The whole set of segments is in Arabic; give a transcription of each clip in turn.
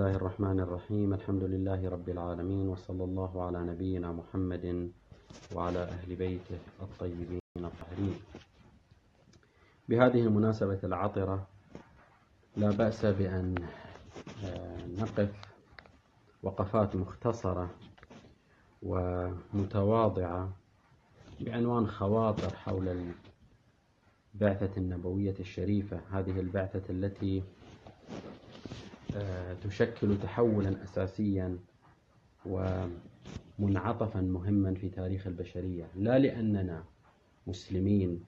الله الرحمن الرحيم. الحمد لله رب العالمين وصلى الله على نبينا محمد وعلى أهل بيته الطيبين الطاهرين. بهذه المناسبة العطرة لا بأس بأن آه، نقف وقفات مختصرة ومتواضعة بعنوان خواطر حول البعثة النبوية الشريفة. هذه البعثة التي تشكل تحولا أساسيا ومنعطفا مهما في تاريخ البشرية. لا لأننا مسلمين.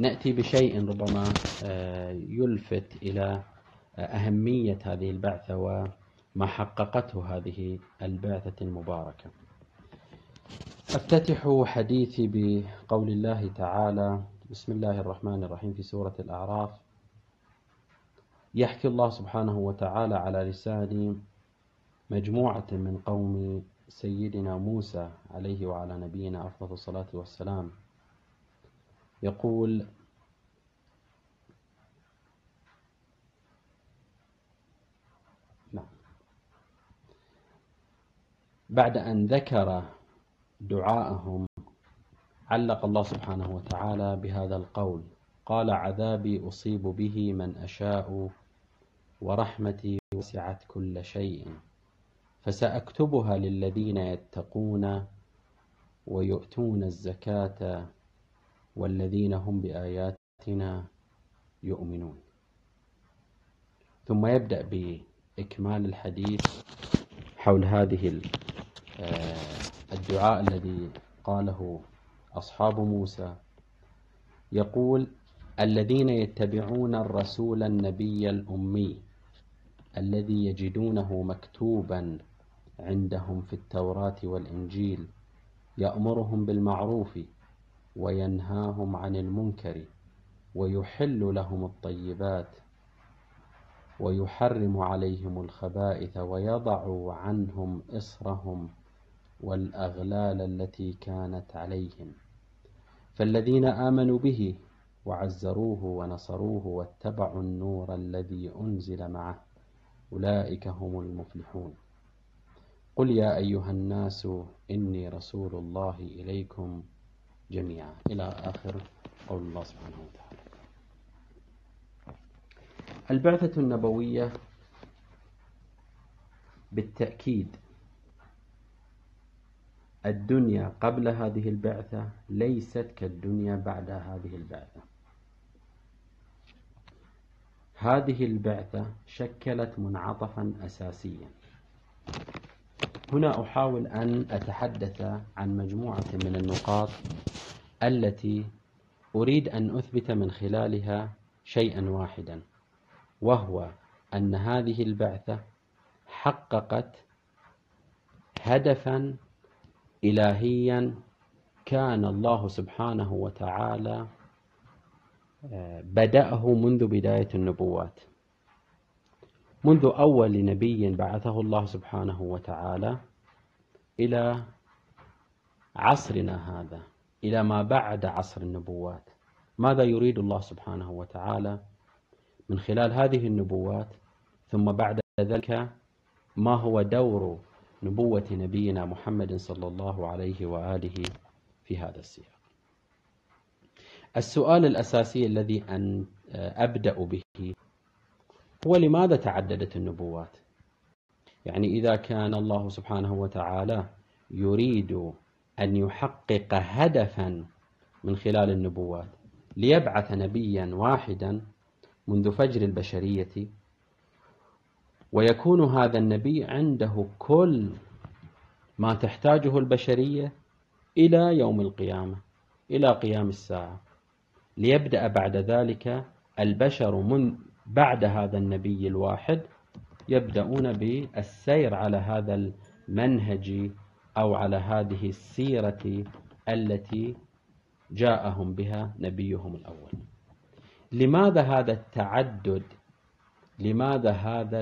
نأتي بشيء ربما آه، يلفت إلى أهمية هذه البعثة وما حققته هذه البعثة المباركة. أفتتح حديثي بقول الله تعالى بسم الله الرحمن الرحيم في سورة الأعراف. يحكي الله سبحانه وتعالى على لسان مجموعة من قوم سيدنا موسى عليه وعلى نبينا أفضل الصلاة والسلام. يقول نعم بعد أن ذكر دعاءهم علق الله سبحانه وتعالى بهذا القول. قال عذابي أصيب به من أشاء ورحمتي وسعت كل شيء فسأكتبها للذين يتقون ويؤتون الزكاة والذين هم بآياتنا يؤمنون. ثم يبدأ بإكمال الحديث حول هذه الدعاء الذي قاله أصحاب موسى. يقول الذين يتبعون الرسول النبي الأمي الذي يجدونه مكتوبا عندهم في التوراة والإنجيل يأمرهم بالمعروف وينهاهم عن المنكر ويحل لهم الطيبات ويحرم عليهم الخبائث ويضع عنهم إصرهم والأغلال التي كانت عليهم. فالذين آمنوا به وعزروه ونصروه واتبعوا النور الذي أنزل معه أولئك هم المفلحون. قل يا أيها الناس إني رسول الله إليكم جميعا. إلى آخر قول الله سبحانه وتعالى. البعثة النبوية بالتأكيد الدنيا قبل هذه البعثة ليست كالدنيا بعد هذه البعثة. هذه البعثة شكلت منعطفا أساسيا. هنا أحاول أن أتحدث عن مجموعة من النقاط التي أريد أن أثبت من خلالها شيئا واحدا وهو أن هذه البعثة حققت هدفا إلهيا كان الله سبحانه وتعالى آه، بدأه منذ بداية النبوات. منذ أول نبي بعثه الله سبحانه وتعالى إلى عصرنا هذا إلى ما بعد عصر النبوات. ماذا يريد الله سبحانه وتعالى؟ من خلال هذه النبوات ثم بعد ذلك ما هو دور نبوة نبينا محمد صلى الله عليه وآله في هذا السياق. السؤال الأساسي الذي أن أبدأ به هو لماذا تعددت النبوات؟ يعني إذا كان الله سبحانه وتعالى يريد أن يحقق هدفا من خلال النبوات ليبعث نبيا واحدا منذ فجر البشرية ويكون هذا النبي عنده كل ما تحتاجه البشرية إلى يوم القيامة إلى قيام الساعة. ليبدأ بعد ذلك البشر من بعد هذا النبي الواحد يبدأون بالسير على هذا المنهج أو على هذه السيرة التي جاءهم بها نبيهم الأول. لماذا هذا التعدد؟ لماذا هذا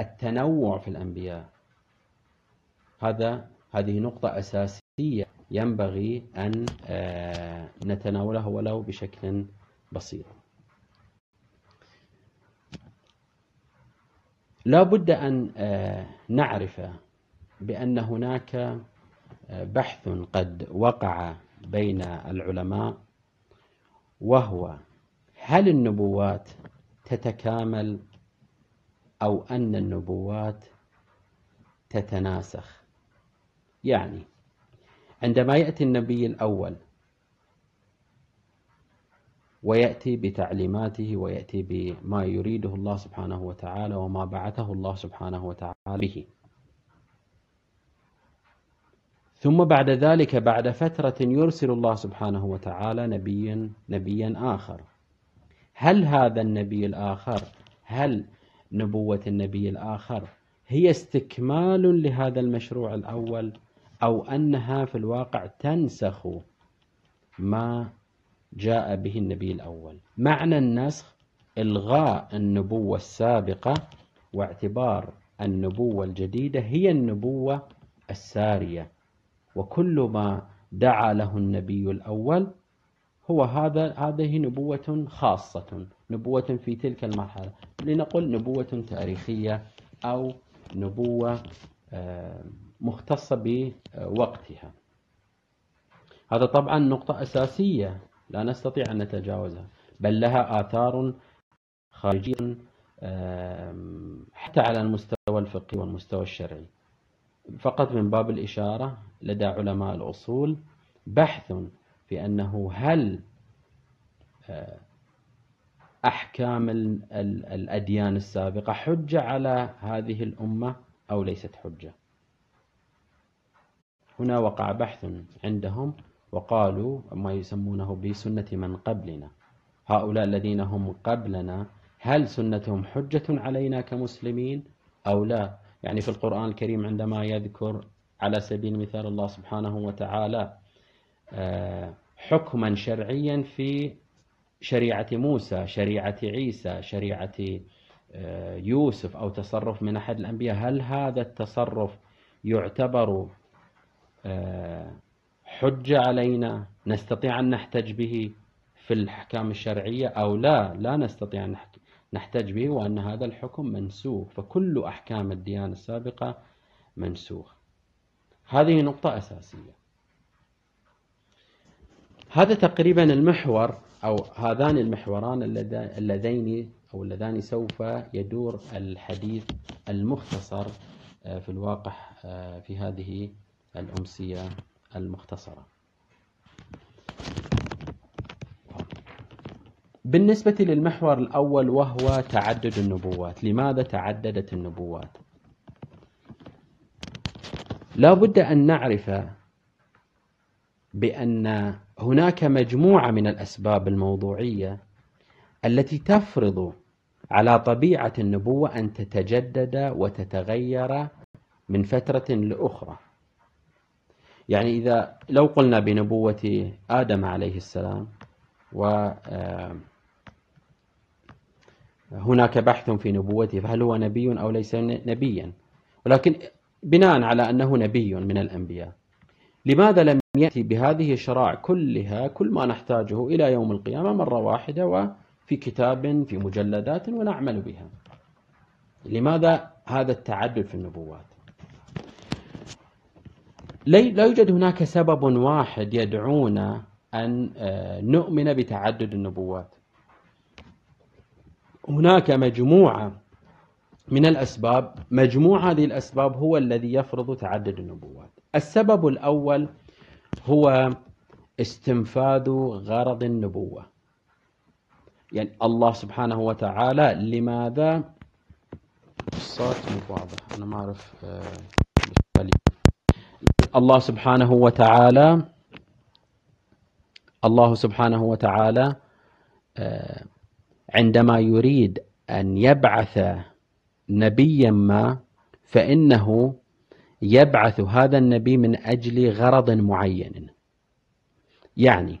التنوع في الأنبياء. هذا هذه نقطة أساسية ينبغي أن آه، نتناوله ولو بشكل بسيط. لا بد أن آه، نعرف بأن هناك بحث قد وقع بين العلماء وهو هل النبوات تتكامل أو أن النبوات تتناسخ. يعني عندما يأتي النبي الأول ويأتي بتعليماته ويأتي بما يريده الله سبحانه وتعالى وما بعثه الله سبحانه وتعالى به. ثم بعد ذلك بعد فترة يرسل الله سبحانه وتعالى نبيا نبيا آخر. هل هذا النبي الآخر هل نبوة النبي الآخر. هي استكمال لهذا المشروع الأول أو أنها في الواقع تنسخ ما جاء به النبي الأول. معنى النسخ إلغاء النبوة السابقة واعتبار النبوة الجديدة هي النبوة السارية. وكل ما دعا له النبي الأول هو هذا هذه نبوة خاصة. نبوة في تلك المرحلة لنقل نبوة تاريخية أو نبوة آه، مختصة بوقتها. هذا طبعا نقطة أساسية لا نستطيع أن نتجاوزها بل لها آثار خارجية حتى على المستوى الفقهي والمستوى الشرعي. فقط من باب الإشارة لدى علماء الأصول بحث في أنه هل أحكام الأديان السابقة حجة على هذه الأمة أو ليست حجة. هنا وقع بحث عندهم وقالوا ما يسمونه بسنة من قبلنا. هؤلاء الذين هم قبلنا هل سنتهم حجة علينا كمسلمين أو لا؟ يعني في القرآن الكريم عندما يذكر على سبيل المثال الله سبحانه وتعالى آه، حكما شرعيا في شريعة موسى شريعة عيسى شريعة آه، يوسف أو تصرف من أحد الأنبياء. هل هذا التصرف يعتبر آه، حجة علينا نستطيع أن نحتج به في الأحكام الشرعية أو لا؟ لا نستطيع أن نحتج به وأن هذا الحكم منسوخ فكل أحكام الديانة السابقة منسوخ هذه نقطة أساسية. هذا تقريبا المحور أو هذان المحوران اللذين أو اللذان سوف يدور الحديث المختصر آه، في الواقع آه، في هذه الأمسية المختصرة. بالنسبة للمحور الأول وهو تعدد النبوات. لماذا تعددت النبوات؟ لا بد أن نعرف بأن هناك مجموعة من الأسباب الموضوعية التي تفرض على طبيعة النبوة أن تتجدد وتتغير من فترة لأخرى. يعني إذا لو قلنا بنبوة آدم عليه السلام و آه، هناك بحث في نبوته فهل هو نبي أو ليس نبيا؟ ولكن بناء على أنه نبي من الأنبياء لماذا لم يأتي بهذه الشرائع كلها كل ما نحتاجه إلى يوم القيامة مرة واحدة وفي كتاب في مجلدات ونعمل بها. لماذا هذا التعدد في النبوات؟ لا يوجد هناك سبب واحد يدعونا أن آه، نؤمن بتعدد النبوات. هناك مجموعة من الأسباب مجموع هذه الأسباب هو الذي يفرض تعدد النبوات. السبب الأول هو استنفاذ غرض النبوة. يعني الله سبحانه وتعالى لماذا؟ الصوت مو واضح. أنا ما أعرف آه، الله سبحانه وتعالى الله سبحانه وتعالى آه، عندما يريد أن يبعث نبيا ما فإنه يبعث هذا النبي من أجل غرض معين. يعني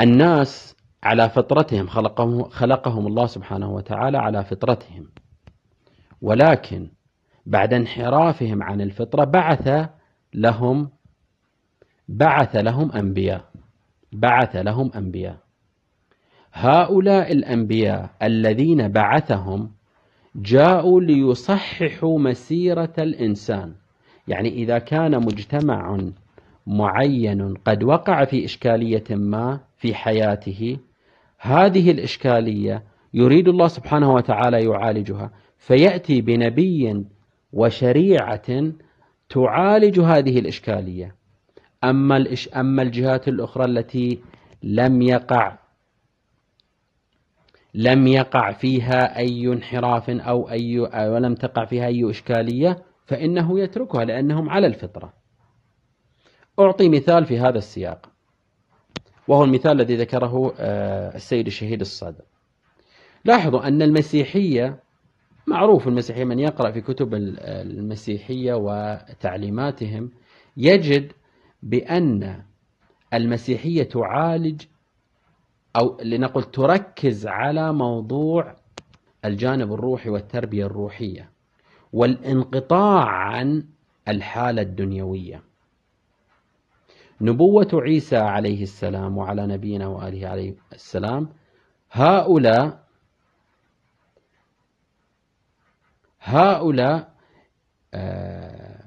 الناس على فطرتهم خلقهم, خلقهم الله سبحانه وتعالى على فطرتهم. ولكن بعد انحرافهم عن الفطرة بعث لهم بعث لهم أنبياء. بعث لهم أنبياء. هؤلاء الأنبياء الذين بعثهم جاءوا ليصححوا مسيرة الإنسان. يعني إذا كان مجتمع معين قد وقع في إشكالية ما في حياته هذه الإشكالية يريد الله سبحانه وتعالى يعالجها. فيأتي بنبي وشريعة تعالج هذه الإشكالية. أما أما الجهات الأخرى التي لم يقع لم يقع فيها أي انحراف أو أي ولم تقع فيها أي إشكالية فإنه يتركها لأنهم على الفطرة. أعطي مثال في هذا السياق. وهو المثال الذي ذكره آه، السيد الشهيد الصادق. لاحظوا أن المسيحية معروف المسيحية من يقرأ في كتب المسيحية وتعليماتهم يجد بأن المسيحية تعالج أو لنقل تركز على موضوع الجانب الروحي والتربية الروحية والانقطاع عن الحالة الدنيوية. نبوة عيسى عليه السلام وعلى نبينا وآله عليه السلام هؤلاء هؤلاء آه،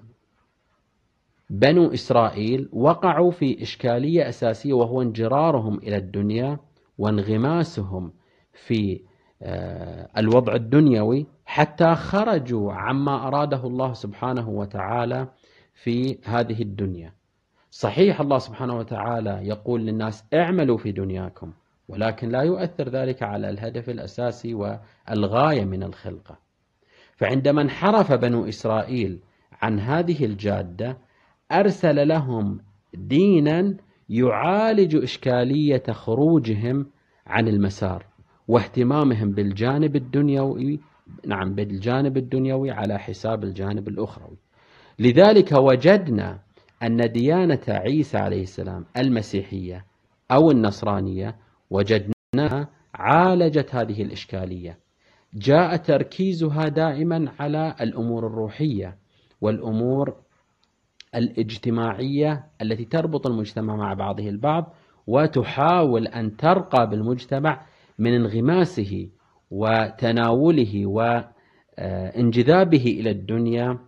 بنو إسرائيل وقعوا في إشكالية أساسية وهو انجرارهم إلى الدنيا وانغماسهم في آه، الوضع الدنيوي حتى خرجوا عما أراده الله سبحانه وتعالى في هذه الدنيا. صحيح الله سبحانه وتعالى يقول للناس اعملوا في دنياكم ولكن لا يؤثر ذلك على الهدف الأساسي والغاية من الخلقة. فعندما انحرف بنو إسرائيل عن هذه الجادة أرسل لهم دينا يعالج إشكالية خروجهم عن المسار واهتمامهم بالجانب الدنيوي نعم بالجانب الدنيوي على حساب الجانب الأخروي. لذلك وجدنا أن ديانة عيسى عليه السلام المسيحية أو النصرانية وجدناها عالجت هذه الإشكالية. جاء تركيزها دائما على الأمور الروحية والأمور الاجتماعية التي تربط المجتمع مع بعضه البعض وتحاول أن ترقى بالمجتمع من انغماسه وتناوله وانجذابه إلى الدنيا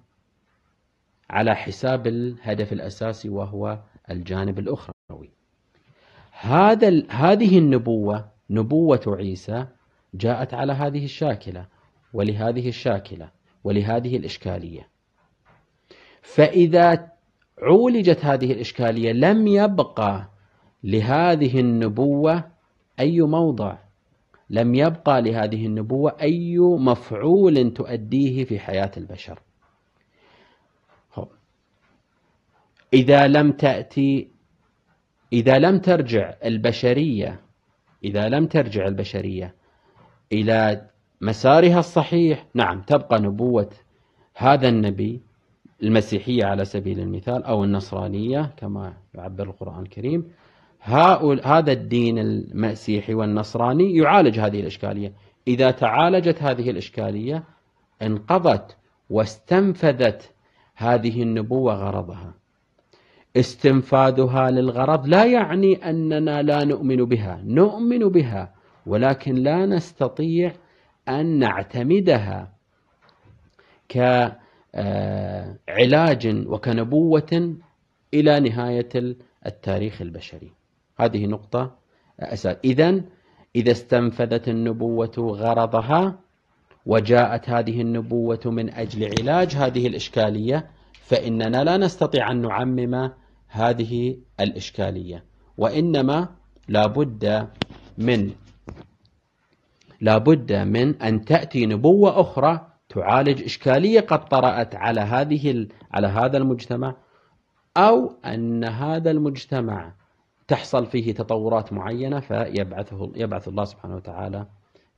على حساب الهدف الأساسي وهو الجانب الأخروي. هذا هذه النبوة نبوة عيسى جاءت على هذه الشاكلة ولهذه الشاكلة ولهذه الإشكالية. فإذا عولجت هذه الإشكالية لم يبقى لهذه النبوة أي موضع. لم يبقى لهذه النبوة أي مفعول تؤديه في حياة البشر. إذا لم تأتي إذا لم ترجع البشرية إذا لم ترجع البشرية إلى مسارها الصحيح نعم تبقى نبوة هذا النبي المسيحية على سبيل المثال أو النصرانية كما يعبر القرآن الكريم هذا الدين المسيحي والنصراني يعالج هذه الإشكالية. إذا تعالجت هذه الإشكالية انقضت واستنفذت هذه النبوة غرضها. استنفاذها للغرض لا يعني أننا لا نؤمن بها نؤمن بها ولكن لا نستطيع أن نعتمدها كعلاج وكنبوة إلى نهاية التاريخ البشري. هذه نقطة أساس. إذا إذا استنفذت النبوة غرضها وجاءت هذه النبوة من أجل علاج هذه الإشكالية فإننا لا نستطيع أن نعمم هذه الإشكالية. وإنما لابد من لابد من أن تأتي نبوة أخرى تعالج إشكالية قد طرأت على هذه على هذا المجتمع أو أن هذا المجتمع تحصل فيه تطورات معينة فيبعثه يبعث الله سبحانه وتعالى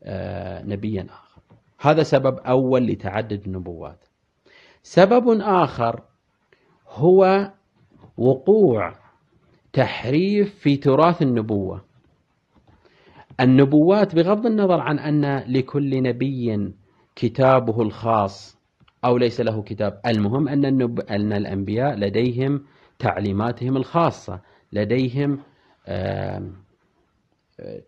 آه، نبيا آخر. هذا سبب أول لتعدد النبوات. سبب آخر هو وقوع تحريف في تراث النبوة. النبوات بغض النظر عن أن لكل نبي كتابه الخاص أو ليس له كتاب. المهم أن, النب... أن الأنبياء لديهم تعليماتهم الخاصة لديهم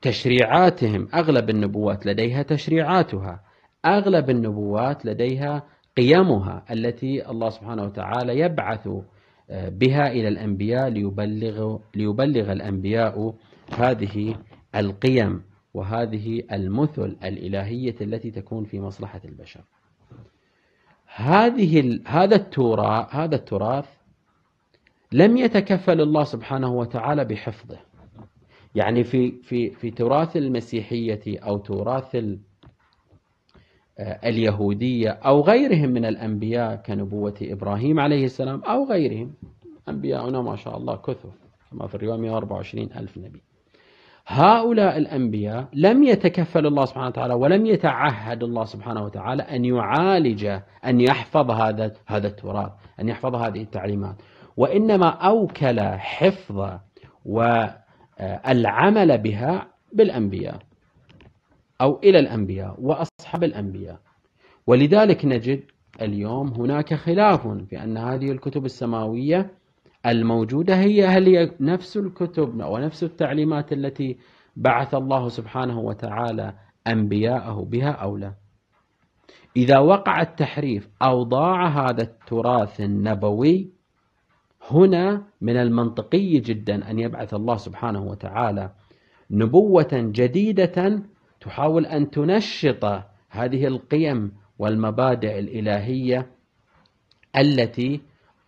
تشريعاتهم. أغلب النبوات لديها تشريعاتها. أغلب النبوات لديها قيمها التي الله سبحانه وتعالى يبعث آه، بها إلى الأنبياء ليبلغ, ليبلغ الأنبياء هذه القيم. وهذه المثل الإلهية التي تكون في مصلحة البشر. هذه هذا التراث هذا التراث لم يتكفل الله سبحانه وتعالى بحفظه. يعني في في في تراث المسيحية أو تراث آه، اليهودية أو غيرهم من الأنبياء كنبوة إبراهيم عليه السلام أو غيرهم. أنبياؤنا ما شاء الله كثر كما في الرواية 124 ألف نبي. هؤلاء الأنبياء لم يتكفل الله سبحانه وتعالى ولم يتعهد الله سبحانه وتعالى أن يعالج أن يحفظ هذا هذا التراث أن يحفظ هذه التعليمات. وإنما أوكل حفظ والعمل بها بالأنبياء أو إلى الأنبياء وأصحاب الأنبياء. ولذلك نجد اليوم هناك خلاف في أن هذه الكتب السماوية الموجودة هي هل هي نفس الكتب ونفس التعليمات التي بعث الله سبحانه وتعالى أنبياءه بها أو لا؟ إذا وقع التحريف أو ضاع هذا التراث النبوي هنا من المنطقي جدا أن يبعث الله سبحانه وتعالى نبوة جديدة تحاول أن تنشط هذه القيم والمبادئ الإلهية التي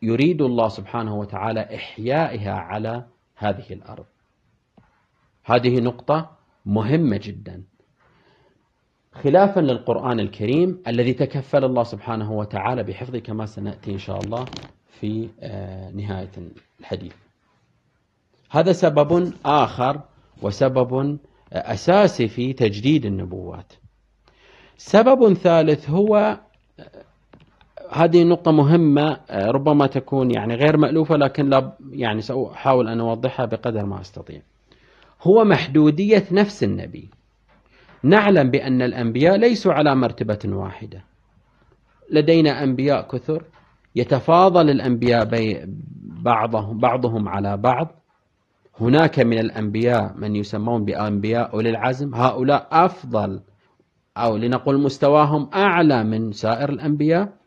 يريد الله سبحانه وتعالى إحيائها على هذه الأرض. هذه نقطة مهمة جدا. خلافا للقرآن الكريم الذي تكفل الله سبحانه وتعالى بحفظه كما سنأتي إن شاء الله في آه، نهاية الحديث. هذا سبب آخر وسبب أساسي في تجديد النبوات. سبب ثالث هو هذه نقطة مهمة ربما تكون يعني غير مألوفة لكن لا يعني سأحاول أن أوضحها بقدر ما أستطيع. هو محدودية نفس النبي. نعلم بأن الأنبياء ليسوا على مرتبة واحدة. لدينا أنبياء كثر يتفاضل الأنبياء بعضهم بعضهم على بعض. هناك من الأنبياء من يسمون بأنبياء أولي العزم. هؤلاء أفضل أو لنقول مستواهم أعلى من سائر الأنبياء.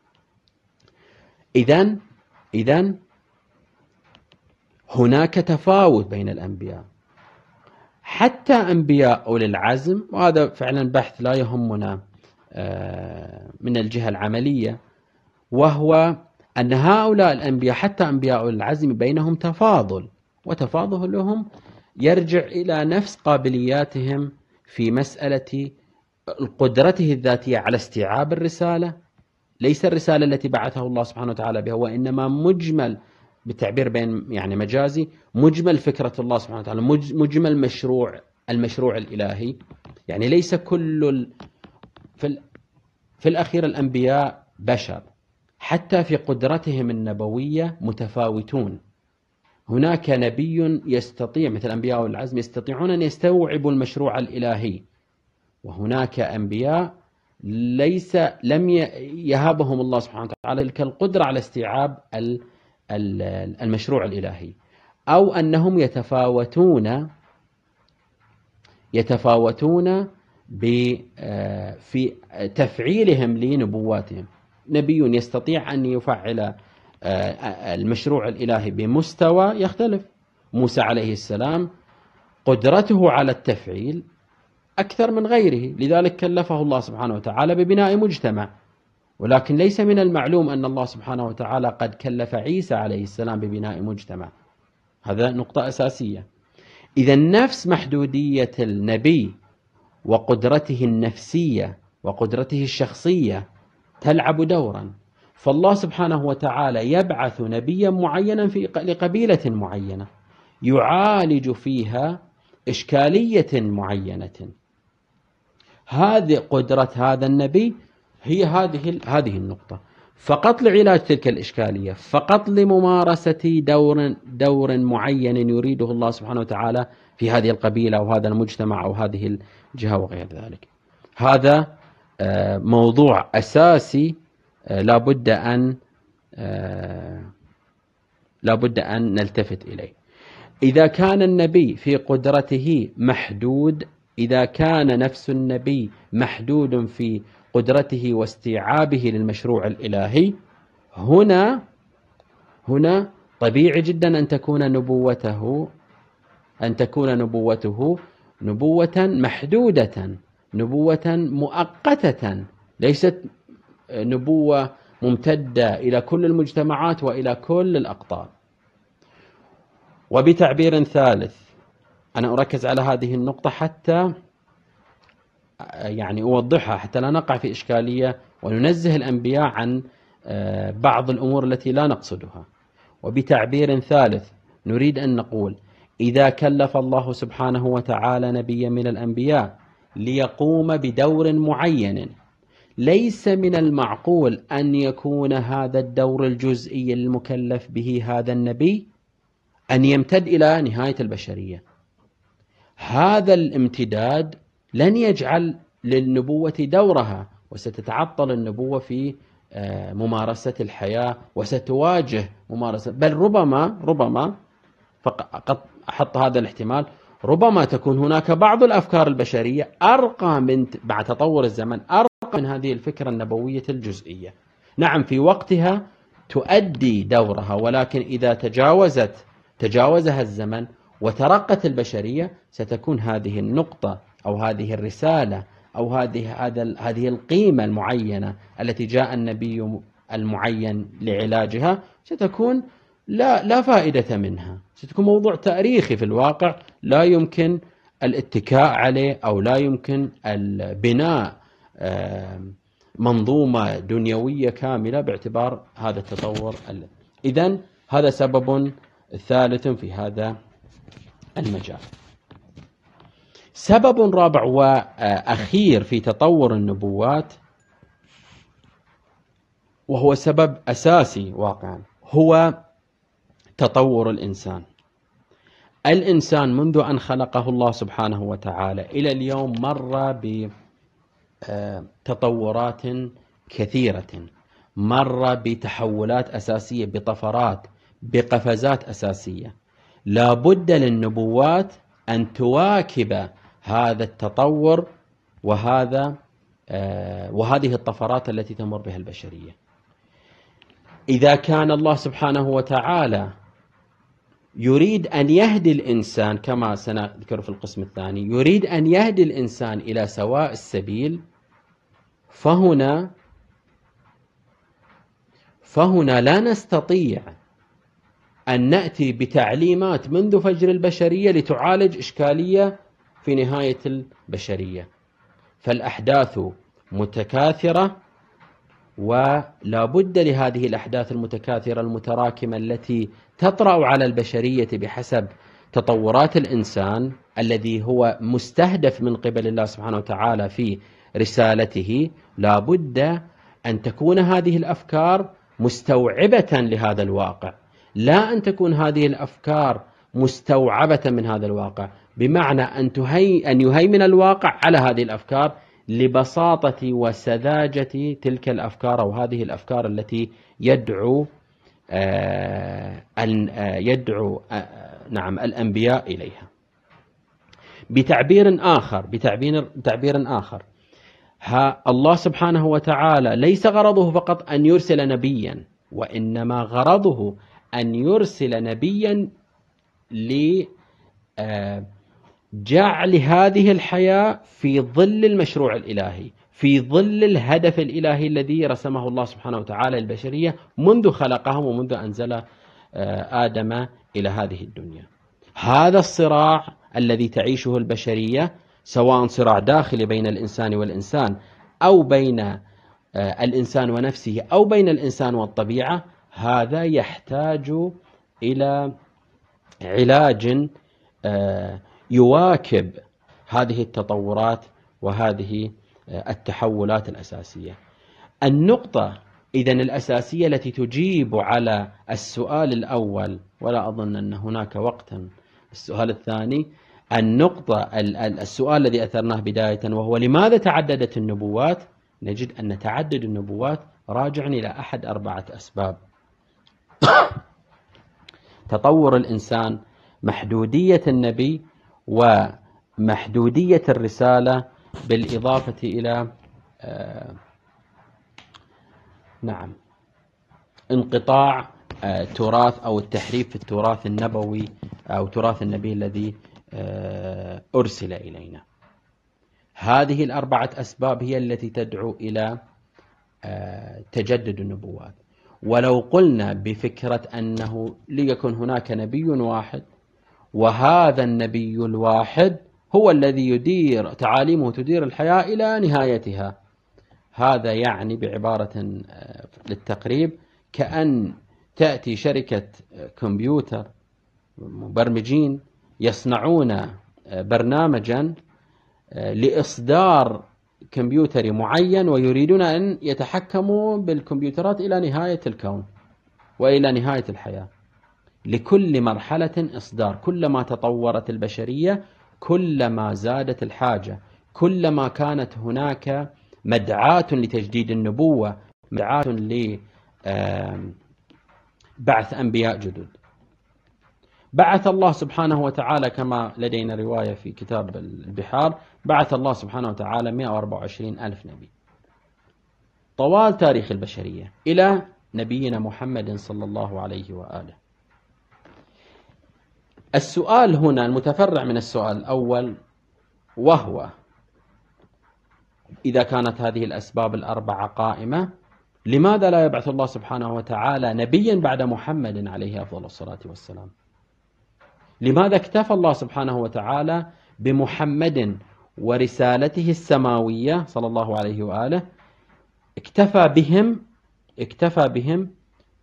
إذا إذا هناك تفاوت بين الأنبياء. حتى أنبياء أولي العزم وهذا فعلا بحث لا يهمنا آه، من الجهة العملية وهو أن هؤلاء الأنبياء حتى أنبياء أولي العزم بينهم تفاضل وتفاضلهم يرجع إلى نفس قابلياتهم في مسألة قدرته الذاتية على استيعاب الرسالة ليس الرسالة التي بعثه الله سبحانه وتعالى بها وإنما مجمل بالتعبير بين يعني مجازي مجمل فكرة الله سبحانه وتعالى مجمل مشروع المشروع الإلهي. يعني ليس كل ال... في, ال... في الأخير الأنبياء بشر حتى في قدرتهم النبوية متفاوتون. هناك نبي يستطيع مثل أنبياء العزم يستطيعون أن يستوعبوا المشروع الإلهي وهناك أنبياء ليس لم يهابهم الله سبحانه وتعالى تلك القدرة على استيعاب المشروع الإلهي. أو أنهم يتفاوتون يتفاوتون في تفعيلهم لنبواتهم. نبي يستطيع أن يفعل آه، المشروع الإلهي بمستوى يختلف. موسى عليه السلام قدرته على التفعيل أكثر من غيره. لذلك كلفه الله سبحانه وتعالى ببناء مجتمع. ولكن ليس من المعلوم أن الله سبحانه وتعالى قد كلف عيسى عليه السلام ببناء مجتمع. هذا نقطة أساسية. إذا نفس محدودية النبي وقدرته النفسية وقدرته الشخصية تلعب دورا. فالله سبحانه وتعالى يبعث نبيا معينا في لقبيلة معينة. يعالج فيها إشكالية معينة. هذه قدرة هذا النبي هي هذه هذه النقطة. فقط لعلاج تلك الإشكالية فقط لممارسة دور دور معين يريده الله سبحانه وتعالى في هذه القبيلة أو هذا المجتمع أو هذه الجهة وغير ذلك. هذا آه، موضوع أساسي آه، لا بد أن آه، لا بد أن نلتفت إليه. إذا كان النبي في قدرته محدود إذا كان نفس النبي محدود في قدرته واستيعابه للمشروع الإلهي هنا هنا طبيعي جدا أن تكون نبوته أن تكون نبوته نبوة محدودة نبوة مؤقتة ليست نبوة ممتدة إلى كل المجتمعات وإلى كل الأقطار وبتعبير ثالث أنا أركز على هذه النقطة حتى يعني أوضحها حتى لا نقع في إشكالية وننزه الأنبياء عن آه، بعض الأمور التي لا نقصدها. وبتعبير ثالث نريد أن نقول إذا كلف الله سبحانه وتعالى نبيا من الأنبياء ليقوم بدور معين ليس من المعقول أن يكون هذا الدور الجزئي المكلف به هذا النبي أن يمتد إلى نهاية البشرية. هذا الامتداد لن يجعل للنبوة دورها وستتعطل النبوة في آه، ممارسة الحياة وستواجه ممارسة. بل ربما ربما فقط أحط هذا الاحتمال ربما تكون هناك بعض الأفكار البشرية أرقى من مع تطور الزمن أرقى من هذه الفكرة النبوية الجزئية. نعم في وقتها تؤدي دورها ولكن إذا تجاوزت تجاوزها الزمن وترقت البشرية ستكون هذه النقطة أو هذه الرسالة أو هذه هذا هذه القيمة المعينة التي جاء النبي المعين لعلاجها ستكون لا لا فائدة منها. ستكون موضوع تاريخي في الواقع لا يمكن الاتكاء عليه أو لا يمكن البناء منظومة دنيوية كاملة باعتبار هذا التطور إذا هذا سبب ثالث في هذا المجال. سبب رابع وأخير في تطور النبوات وهو سبب أساسي واقعا هو تطور الإنسان. الإنسان منذ أن خلقه الله سبحانه وتعالى إلى اليوم مر بتطورات كثيرة. مر بتحولات أساسية بطفرات بقفزات أساسية. لا بد للنبوات أن تواكب هذا التطور وهذا آه، وهذه الطفرات التي تمر بها البشرية. إذا كان الله سبحانه وتعالى يريد أن يهدي الإنسان كما سنذكر في القسم الثاني يريد أن يهدي الإنسان إلى سواء السبيل فهنا فهنا لا نستطيع أن نأتي بتعليمات منذ فجر البشرية لتعالج إشكالية في نهاية البشرية. فالأحداث متكاثرة ولا بد لهذه الأحداث المتكاثرة المتراكمة التي تطرأ على البشرية بحسب تطورات الإنسان الذي هو مستهدف من قبل الله سبحانه وتعالى في رسالته. لا بد أن تكون هذه الأفكار مستوعبة لهذا الواقع. لا أن تكون هذه الأفكار مستوعبة من هذا الواقع بمعنى أن, تهي أن يهيمن الواقع على هذه الأفكار لبساطة وسذاجة تلك الأفكار أو هذه الأفكار التي يدعو آه، أن آه، يدعو آه، نعم الأنبياء إليها. بتعبير آخر بتعبير تعبير آخر. ها الله سبحانه وتعالى ليس غرضه فقط أن يرسل نبيا وإنما غرضه أن يرسل نبيا لجعل هذه الحياة في ظل المشروع الإلهي في ظل الهدف الإلهي الذي رسمه الله سبحانه وتعالى للبشرية منذ خلقهم ومنذ أنزل آه، آدم إلى هذه الدنيا. هذا الصراع الذي تعيشه البشرية سواء صراع داخلي بين الإنسان والإنسان أو بين آه، الإنسان ونفسه أو بين الإنسان والطبيعة هذا يحتاج إلى علاج آه، يواكب هذه التطورات وهذه آه، التحولات الأساسية. النقطة إذا الأساسية التي تجيب على السؤال الأول ولا أظن أن هناك وقتا. السؤال الثاني النقطة السؤال الذي أثرناه بداية وهو لماذا تعددت النبوات؟ نجد أن تعدد النبوات راجع إلى أحد أربعة أسباب. تطور الإنسان محدودية النبي ومحدودية الرسالة بالإضافة إلى آه نعم انقطاع آه تراث أو التحريف في التراث النبوي أو تراث النبي الذي آه أرسل إلينا. هذه الأربعة أسباب هي التي تدعو إلى تجدد النبوات. ولو قلنا بفكرة أنه ليكن هناك نبي واحد وهذا النبي الواحد هو الذي يدير تعاليمه تدير الحياة إلى نهايتها. هذا يعني بعبارة آه، للتقريب كأن تأتي شركة كمبيوتر مبرمجين يصنعون آه، برنامجا آه، لإصدار كمبيوتري معين ويريدون أن يتحكموا بالكمبيوترات إلى نهاية الكون وإلى نهاية الحياة. لكل مرحلة إصدار كلما تطورت البشرية كلما زادت الحاجة كلما كانت هناك مدعاة لتجديد النبوة مدعاة لبعث أنبياء جدد. بعث الله سبحانه وتعالى كما لدينا رواية في كتاب البحار بعث الله سبحانه وتعالى 124 ألف نبي. طوال تاريخ البشرية إلى نبينا محمد صلى الله عليه وآله. السؤال هنا المتفرع من السؤال الأول وهو إذا كانت هذه الأسباب الأربعة قائمة لماذا لا يبعث الله سبحانه وتعالى نبيا بعد محمد عليه أفضل الصلاة والسلام؟ لماذا اكتفى الله سبحانه وتعالى بمحمد ورسالته السماوية صلى الله عليه وآله؟ اكتفى بهم اكتفى بهم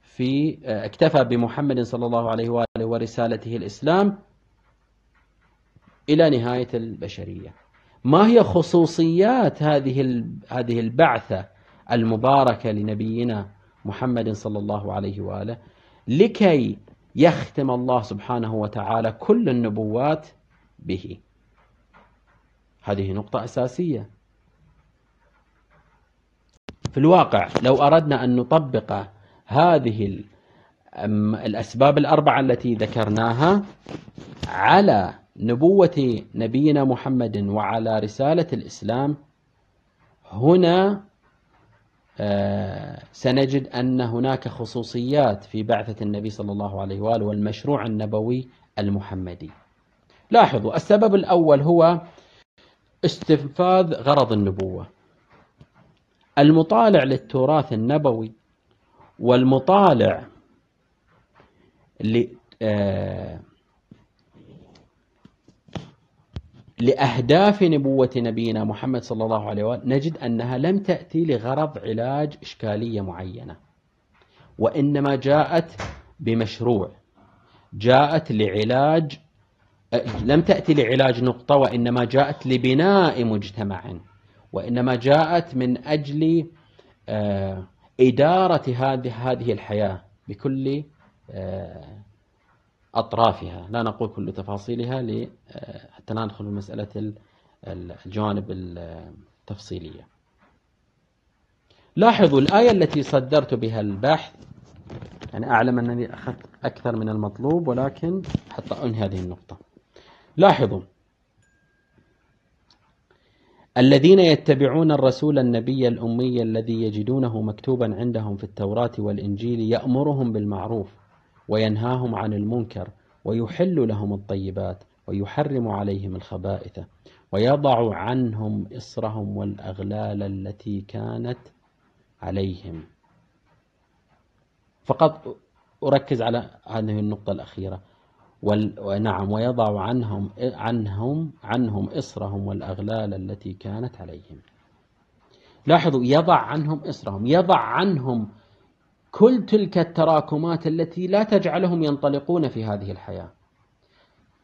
في اكتفى بمحمد صلى الله عليه وآله ورسالته الإسلام إلى نهاية البشرية. ما هي خصوصيات هذه هذه البعثة المباركة لنبينا محمد صلى الله عليه وآله؟ لكي يختم الله سبحانه وتعالى كل النبوات به. هذه نقطة أساسية. في الواقع لو أردنا أن نطبق هذه الأسباب الأربعة التي ذكرناها على نبوة نبينا محمد وعلى رسالة الإسلام هنا سنجد أن هناك خصوصيات في بعثة النبي صلى الله عليه وآله والمشروع النبوي المحمدي. لاحظوا السبب الأول هو استنفاذ غرض النبوة. المطالع للتراث النبوي والمطالع آه، لأهداف نبوة نبينا محمد صلى الله عليه وسلم نجد أنها لم تأتي لغرض علاج إشكالية معينة وإنما جاءت بمشروع جاءت لعلاج لم تأتي لعلاج نقطة وإنما جاءت لبناء مجتمع وإنما جاءت من أجل آه، إدارة هذه الحياة بكل آه، أطرافها. لا نقول كل تفاصيلها آه، حتى لا ندخل في مسألة الجوانب التفصيلية. لاحظوا الآية التي صدرت بها البحث. يعني أعلم أنني أخذت أكثر من المطلوب ولكن حتى أنهي هذه النقطة. لاحظوا. الذين يتبعون الرسول النبي الأمي الذي يجدونه مكتوبا عندهم في التوراة والإنجيل يأمرهم بالمعروف. وينهاهم عن المنكر ويحل لهم الطيبات ويحرم عليهم الخبائث ويضع عنهم إصرهم والأغلال التي كانت عليهم. فقط أركز على هذه النقطة الأخيرة. ونعم ويضع عنهم عنهم عنهم إصرهم والأغلال التي كانت عليهم. لاحظوا يضع عنهم إصرهم يضع عنهم كل تلك التراكمات التي لا تجعلهم ينطلقون في هذه الحياة.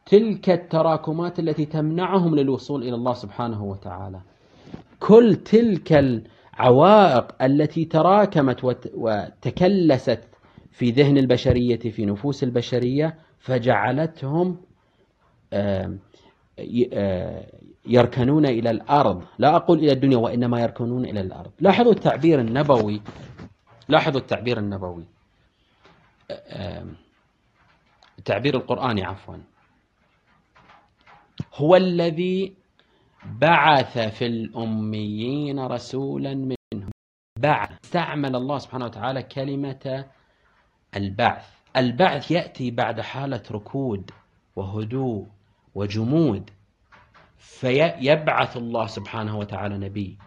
تلك التراكمات التي تمنعهم للوصول إلى الله سبحانه وتعالى. كل تلك العوائق التي تراكمت وتكلست في ذهن البشرية في نفوس البشرية فجعلتهم يركنون إلى الأرض. لا أقول إلى الدنيا وإنما يركنون إلى الأرض. لاحظوا التعبير النبوي لاحظوا التعبير النبوي. التعبير القرآني عفوا. هو الذي بعث في الأميين رسولا منهم. بعث استعمل الله سبحانه وتعالى كلمة البعث. البعث يأتي بعد حالة ركود وهدوء وجمود فيبعث الله سبحانه وتعالى نبي.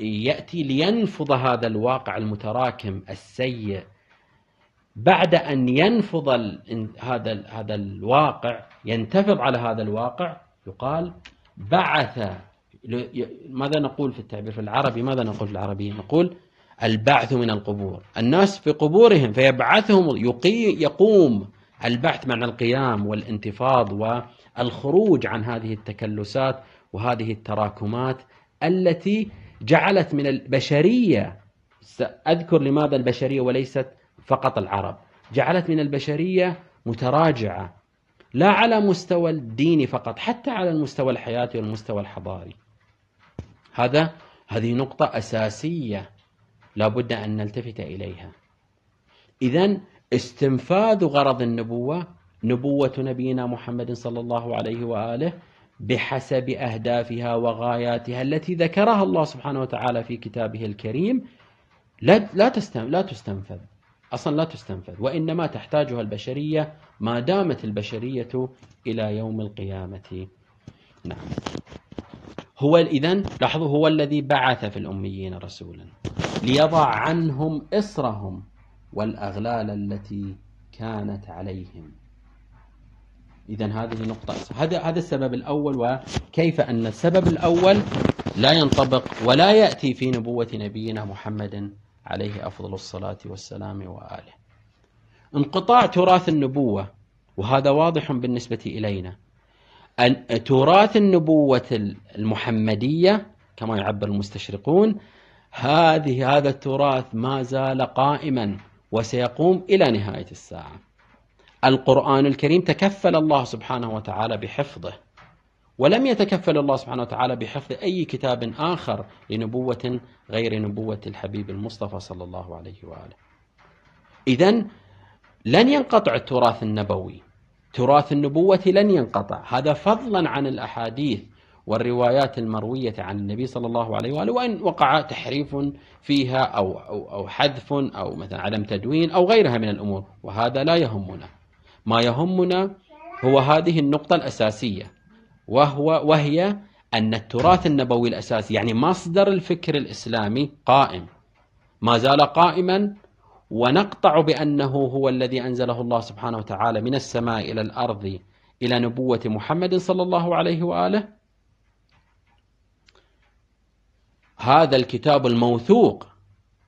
يأتي لينفض هذا الواقع المتراكم السيء بعد أن ينفض هذا هذا الواقع ينتفض على هذا الواقع يقال بعث ماذا نقول في التعبير في العربي؟ ماذا نقول في العربية نقول البعث من القبور. الناس في قبورهم فيبعثهم يقوم البعث معنى القيام والانتفاض والخروج عن هذه التكلسات وهذه التراكمات التي جعلت من البشرية أذكر لماذا البشرية وليست فقط العرب جعلت من البشرية متراجعة لا على مستوى الديني فقط حتى على المستوى الحياتي والمستوى الحضاري. هذا هذه نقطة أساسية لا بد أن نلتفت إليها. إذا استنفاذ غرض النبوة نبوة نبينا محمد صلى الله عليه وآله بحسب أهدافها وغاياتها التي ذكرها الله سبحانه وتعالى في كتابه الكريم لا لا لا تستنفذ. أصلا لا تستنفذ. وإنما تحتاجها البشرية ما دامت البشرية إلى يوم القيامة. نعم. هو إذن لاحظوا هو الذي بعث في الأميين رسولا ليضع عنهم إصرهم والأغلال التي كانت عليهم. إذا هذه نقطة. هذا هذا السبب الأول وكيف أن السبب الأول لا ينطبق ولا يأتي في نبوة نبينا محمد عليه أفضل الصلاة والسلام وآله. انقطاع تراث النبوة وهذا واضح بالنسبة إلينا. أن تراث النبوة المحمدية كما يعبر المستشرقون هذه هذا التراث ما زال قائما وسيقوم إلى نهاية الساعة. القرآن الكريم تكفل الله سبحانه وتعالى بحفظه ولم يتكفل الله سبحانه وتعالى بحفظ أي كتاب آخر لنبوة غير نبوة الحبيب المصطفى صلى الله عليه وآله. إذا لن ينقطع التراث النبوي تراث النبوة لن ينقطع. هذا فضلا عن الأحاديث والروايات المروية عن النبي صلى الله عليه وآله وإن وقع تحريف فيها أو, أو, أو حذف أو مثلا عدم تدوين أو غيرها من الأمور وهذا لا يهمنا. ما يهمنا هو هذه النقطة الأساسية وهو وهي أن التراث النبوي الأساسي يعني مصدر الفكر الإسلامي قائم. ما زال قائما ونقطع بأنه هو الذي أنزله الله سبحانه وتعالى من السماء إلى الأرض إلى نبوة محمد صلى الله عليه وآله. هذا الكتاب الموثوق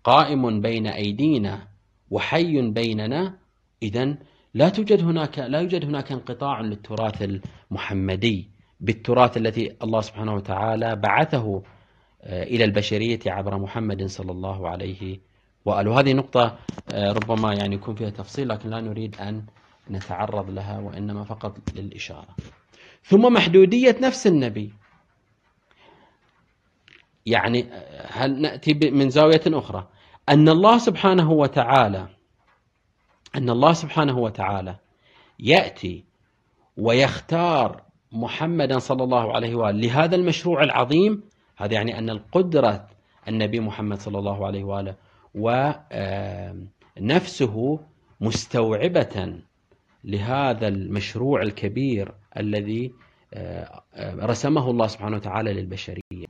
قائم بين أيدينا وحي بيننا إذا لا توجد هناك لا يوجد هناك انقطاع للتراث المحمدي بالتراث الذي الله سبحانه وتعالى بعثه آه، إلى البشرية عبر محمد صلى الله عليه وآله. وهذه نقطة آه، ربما يعني يكون فيها تفصيل لكن لا نريد أن نتعرض لها وإنما فقط للإشارة. ثم محدودية نفس النبي. يعني آه، هل نأتي من زاوية أخرى؟ أن الله سبحانه وتعالى أن الله سبحانه وتعالى يأتي ويختار محمدا صلى الله عليه وآله لهذا المشروع العظيم. هذا يعني أن القدرة النبي محمد صلى الله عليه وآله ونفسه مستوعبة لهذا المشروع الكبير الذي آه، رسمه الله سبحانه وتعالى للبشرية.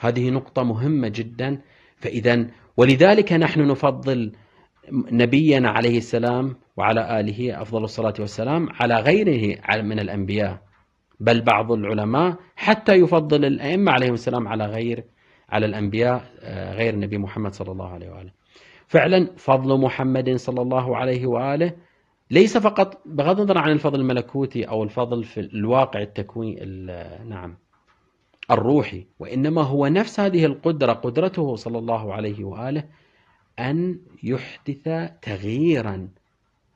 هذه نقطة مهمة جدا. فإذا ولذلك نحن نفضل نبينا عليه السلام وعلى آله أفضل الصلاة والسلام على غيره من الأنبياء. بل بعض العلماء حتى يفضل الأئمة عليهم السلام على غير على الأنبياء آه، غير النبي محمد صلى الله عليه وآله. فعلا فضل محمد صلى الله عليه وآله ليس فقط بغض النظر عن الفضل الملكوتي أو الفضل في الواقع التكوين نعم الروحي وإنما هو نفس هذه القدرة قدرته صلى الله عليه وآله أن يحدث تغييرا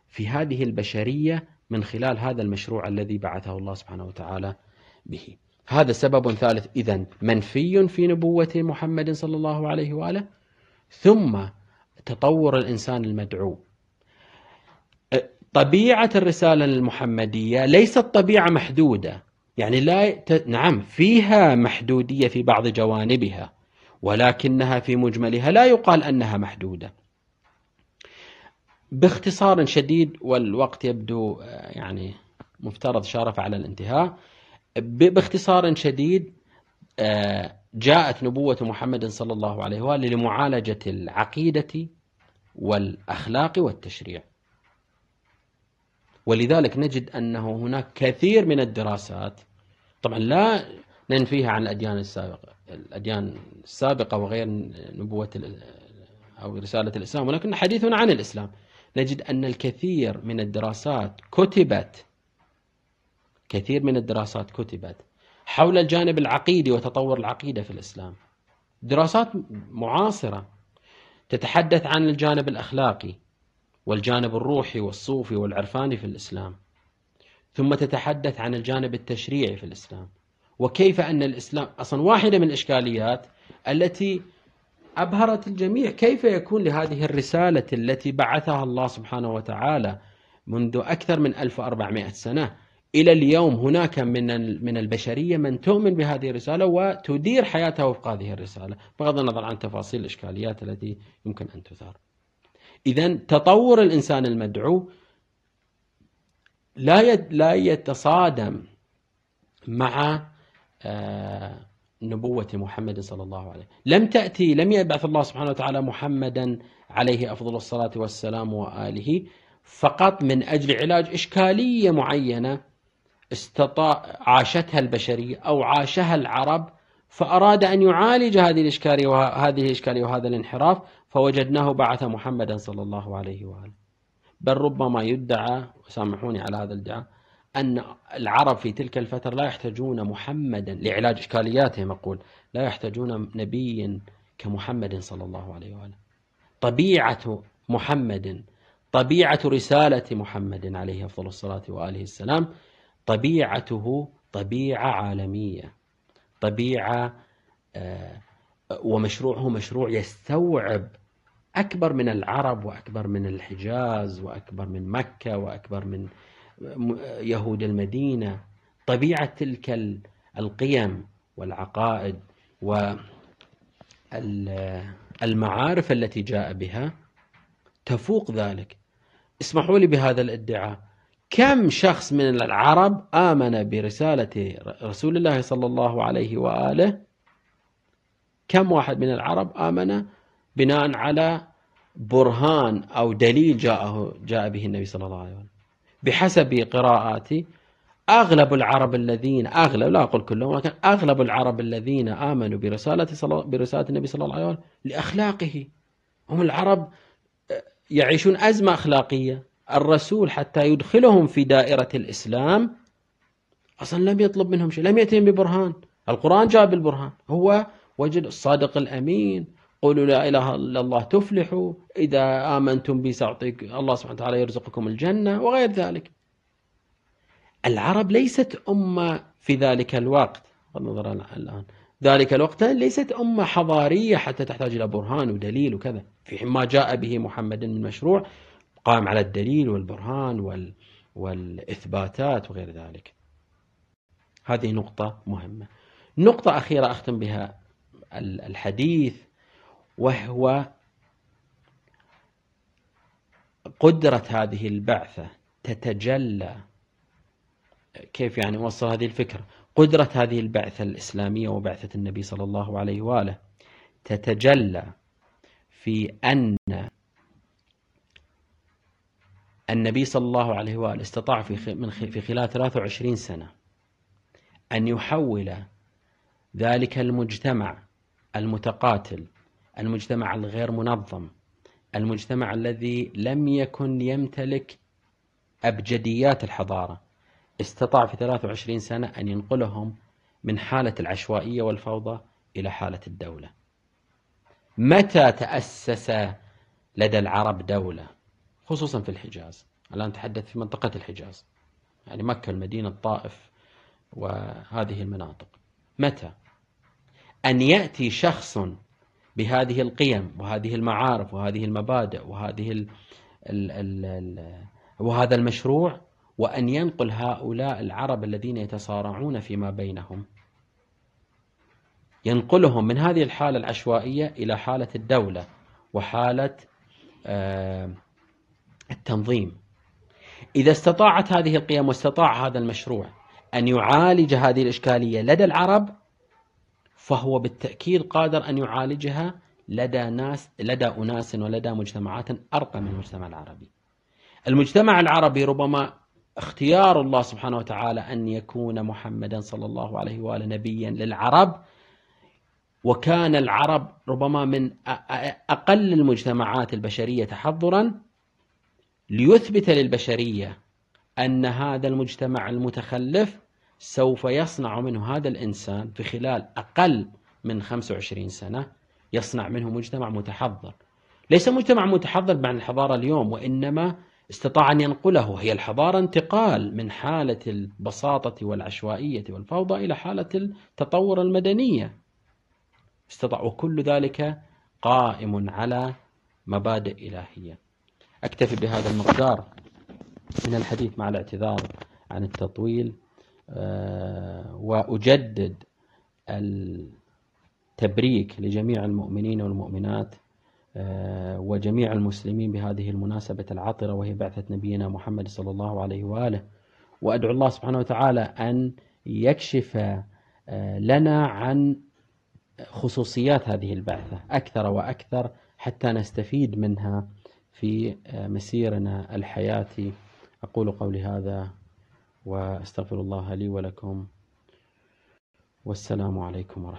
في هذه البشرية من خلال هذا المشروع الذي بعثه الله سبحانه وتعالى به. هذا سبب ثالث إذا منفي في نبوة محمد صلى الله عليه وآله. ثم تطور الإنسان المدعو. طبيعة الرسالة المحمدية ليست طبيعة محدودة. يعني لا. نعم فيها محدودية في بعض جوانبها. ولكنها في مجملها لا يقال أنها محدودة. باختصار شديد والوقت يبدو يعني مفترض شارف على الانتهاء. باختصار شديد آه، جاءت نبوة محمد صلى الله عليه وآله لمعالجة العقيدة والأخلاق والتشريع. ولذلك نجد أنه هناك كثير من الدراسات طبعا لا ننفيها عن الأديان السابقة الأديان السابقة وغير نبوة أو رسالة الإسلام ولكن حديثنا عن الإسلام. نجد أن الكثير من الدراسات كتبت كثير من الدراسات كتبت حول الجانب العقيدي وتطور العقيدة في الإسلام. دراسات معاصرة تتحدث عن الجانب الأخلاقي والجانب الروحي والصوفي والعرفاني في الإسلام ثم تتحدث عن الجانب التشريعي في الإسلام. وكيف أن الإسلام أصلا واحدة من الإشكاليات التي أبهرت الجميع كيف يكون لهذه الرسالة التي بعثها الله سبحانه وتعالى منذ أكثر من 1400 سنة إلى اليوم هناك من من البشرية من تؤمن بهذه الرسالة وتدير حياتها وفق هذه الرسالة. بغض النظر عن تفاصيل الإشكاليات التي يمكن أن تثار. إذا تطور الإنسان المدعو لا لا يتصادم مع نبوة محمد صلى الله عليه لم تأتي لم يبعث الله سبحانه وتعالى محمدا عليه أفضل الصلاة والسلام وآله فقط من أجل علاج إشكالية معينة استطاع عاشتها البشرية أو عاشها العرب فأراد أن يعالج هذه الإشكالية وهذه الإشكالية وهذا الانحراف فوجدناه بعث محمدا صلى الله عليه وآله. بل ربما يدعى وسامحوني على هذا الادعاء أن العرب في تلك الفترة لا يحتاجون محمدا لعلاج إشكالياتهم أقول لا يحتاجون نبيا كمحمد صلى الله عليه وآله. طبيعة محمد طبيعة رسالة محمد عليه أفضل الصلاة وآله السلام طبيعته طبيعة عالمية طبيعة آه، ومشروعه مشروع يستوعب أكبر من العرب وأكبر من الحجاز وأكبر من مكة وأكبر من يهود المدينة طبيعة تلك القيم والعقائد والمعارف التي جاء بها تفوق ذلك. اسمحوا لي بهذا الادعاء. كم شخص من العرب آمن برسالة رسول الله صلى الله عليه وآله؟ كم واحد من العرب آمن بناء على برهان أو دليل جاءه جاء به النبي صلى الله عليه وسلم؟ بحسب قراءاتي أغلب العرب الذين أغلب لا أقول كلهم ولكن أغلب العرب الذين آمنوا برسالة صلى برسالة النبي صلى الله عليه وسلم لأخلاقه. هم العرب يعيشون أزمة أخلاقية. الرسول حتى يدخلهم في دائرة الإسلام أصلا لم يطلب منهم شيء لم يأتيهم ببرهان. القرآن جاء بالبرهان. هو وجد الصادق الأمين. قولوا لا إله إلا الله تفلحوا إذا آمنتم بي سأعطيك الله سبحانه وتعالى يرزقكم الجنة وغير ذلك. العرب ليست أمة في ذلك الوقت. النظر الآن. ذلك الوقت ليست أمة حضارية حتى تحتاج إلى برهان ودليل وكذا. في حين ما جاء به محمد من مشروع قام على الدليل والبرهان وال والإثباتات وغير ذلك. هذه نقطة مهمة. نقطة أخيرة أختم بها الحديث. وهو قدرة هذه البعثة تتجلى. كيف يعني أوصل هذه الفكرة؟ قدرة هذه البعثة الإسلامية وبعثة النبي صلى الله عليه وآله تتجلى في أن النبي صلى الله عليه وآله استطاع في من في خلال 23 سنة أن يحول ذلك المجتمع المتقاتل المجتمع الغير منظم المجتمع الذي لم يكن يمتلك أبجديات الحضارة. استطاع في 23 سنة أن ينقلهم من حالة العشوائية والفوضى إلى حالة الدولة. متى تأسس لدى العرب دولة؟ خصوصا في الحجاز. الآن نتحدث في منطقة الحجاز. يعني مكة المدينة الطائف وهذه المناطق. متى؟ أن يأتي شخص بهذه القيم وهذه المعارف وهذه المبادئ وهذه ال ال ال ال وهذا المشروع وأن ينقل هؤلاء العرب الذين يتصارعون فيما بينهم. ينقلهم من هذه الحالة العشوائية إلى حالة الدولة وحالة آه، التنظيم. إذا استطاعت هذه القيم واستطاع هذا المشروع أن يعالج هذه الإشكالية لدى العرب فهو بالتأكيد قادر أن يعالجها لدى ناس لدى أناس ولدى مجتمعات أرقى من المجتمع العربي. المجتمع العربي ربما اختيار الله سبحانه وتعالى أن يكون محمدا صلى الله عليه وآله نبيا للعرب وكان العرب ربما من أقل المجتمعات البشرية تحضرا ليثبت للبشرية أن هذا المجتمع المتخلف سوف يصنع منه هذا الإنسان في خلال أقل من 25 سنة يصنع منه مجتمع متحضر. ليس مجتمع متحضر بعد الحضارة اليوم وإنما استطاع أن ينقله. هي الحضارة انتقال من حالة البساطة والعشوائية والفوضى إلى حالة التطور المدنية استطاع وكل ذلك قائم على مبادئ إلهية. أكتفي بهذا المقدار من الحديث مع الاعتذار عن التطويل. آه، وأجدد التبريك لجميع المؤمنين والمؤمنات آه، وجميع المسلمين بهذه المناسبة العطرة وهي بعثة نبينا محمد صلى الله عليه وآله. وأدعو الله سبحانه وتعالى أن يكشف آه، لنا عن خصوصيات هذه البعثة أكثر وأكثر حتى نستفيد منها في مسيرنا الحياتي. أقول قولي هذا. وأستغفر الله لي ولكم والسلام عليكم ورحمة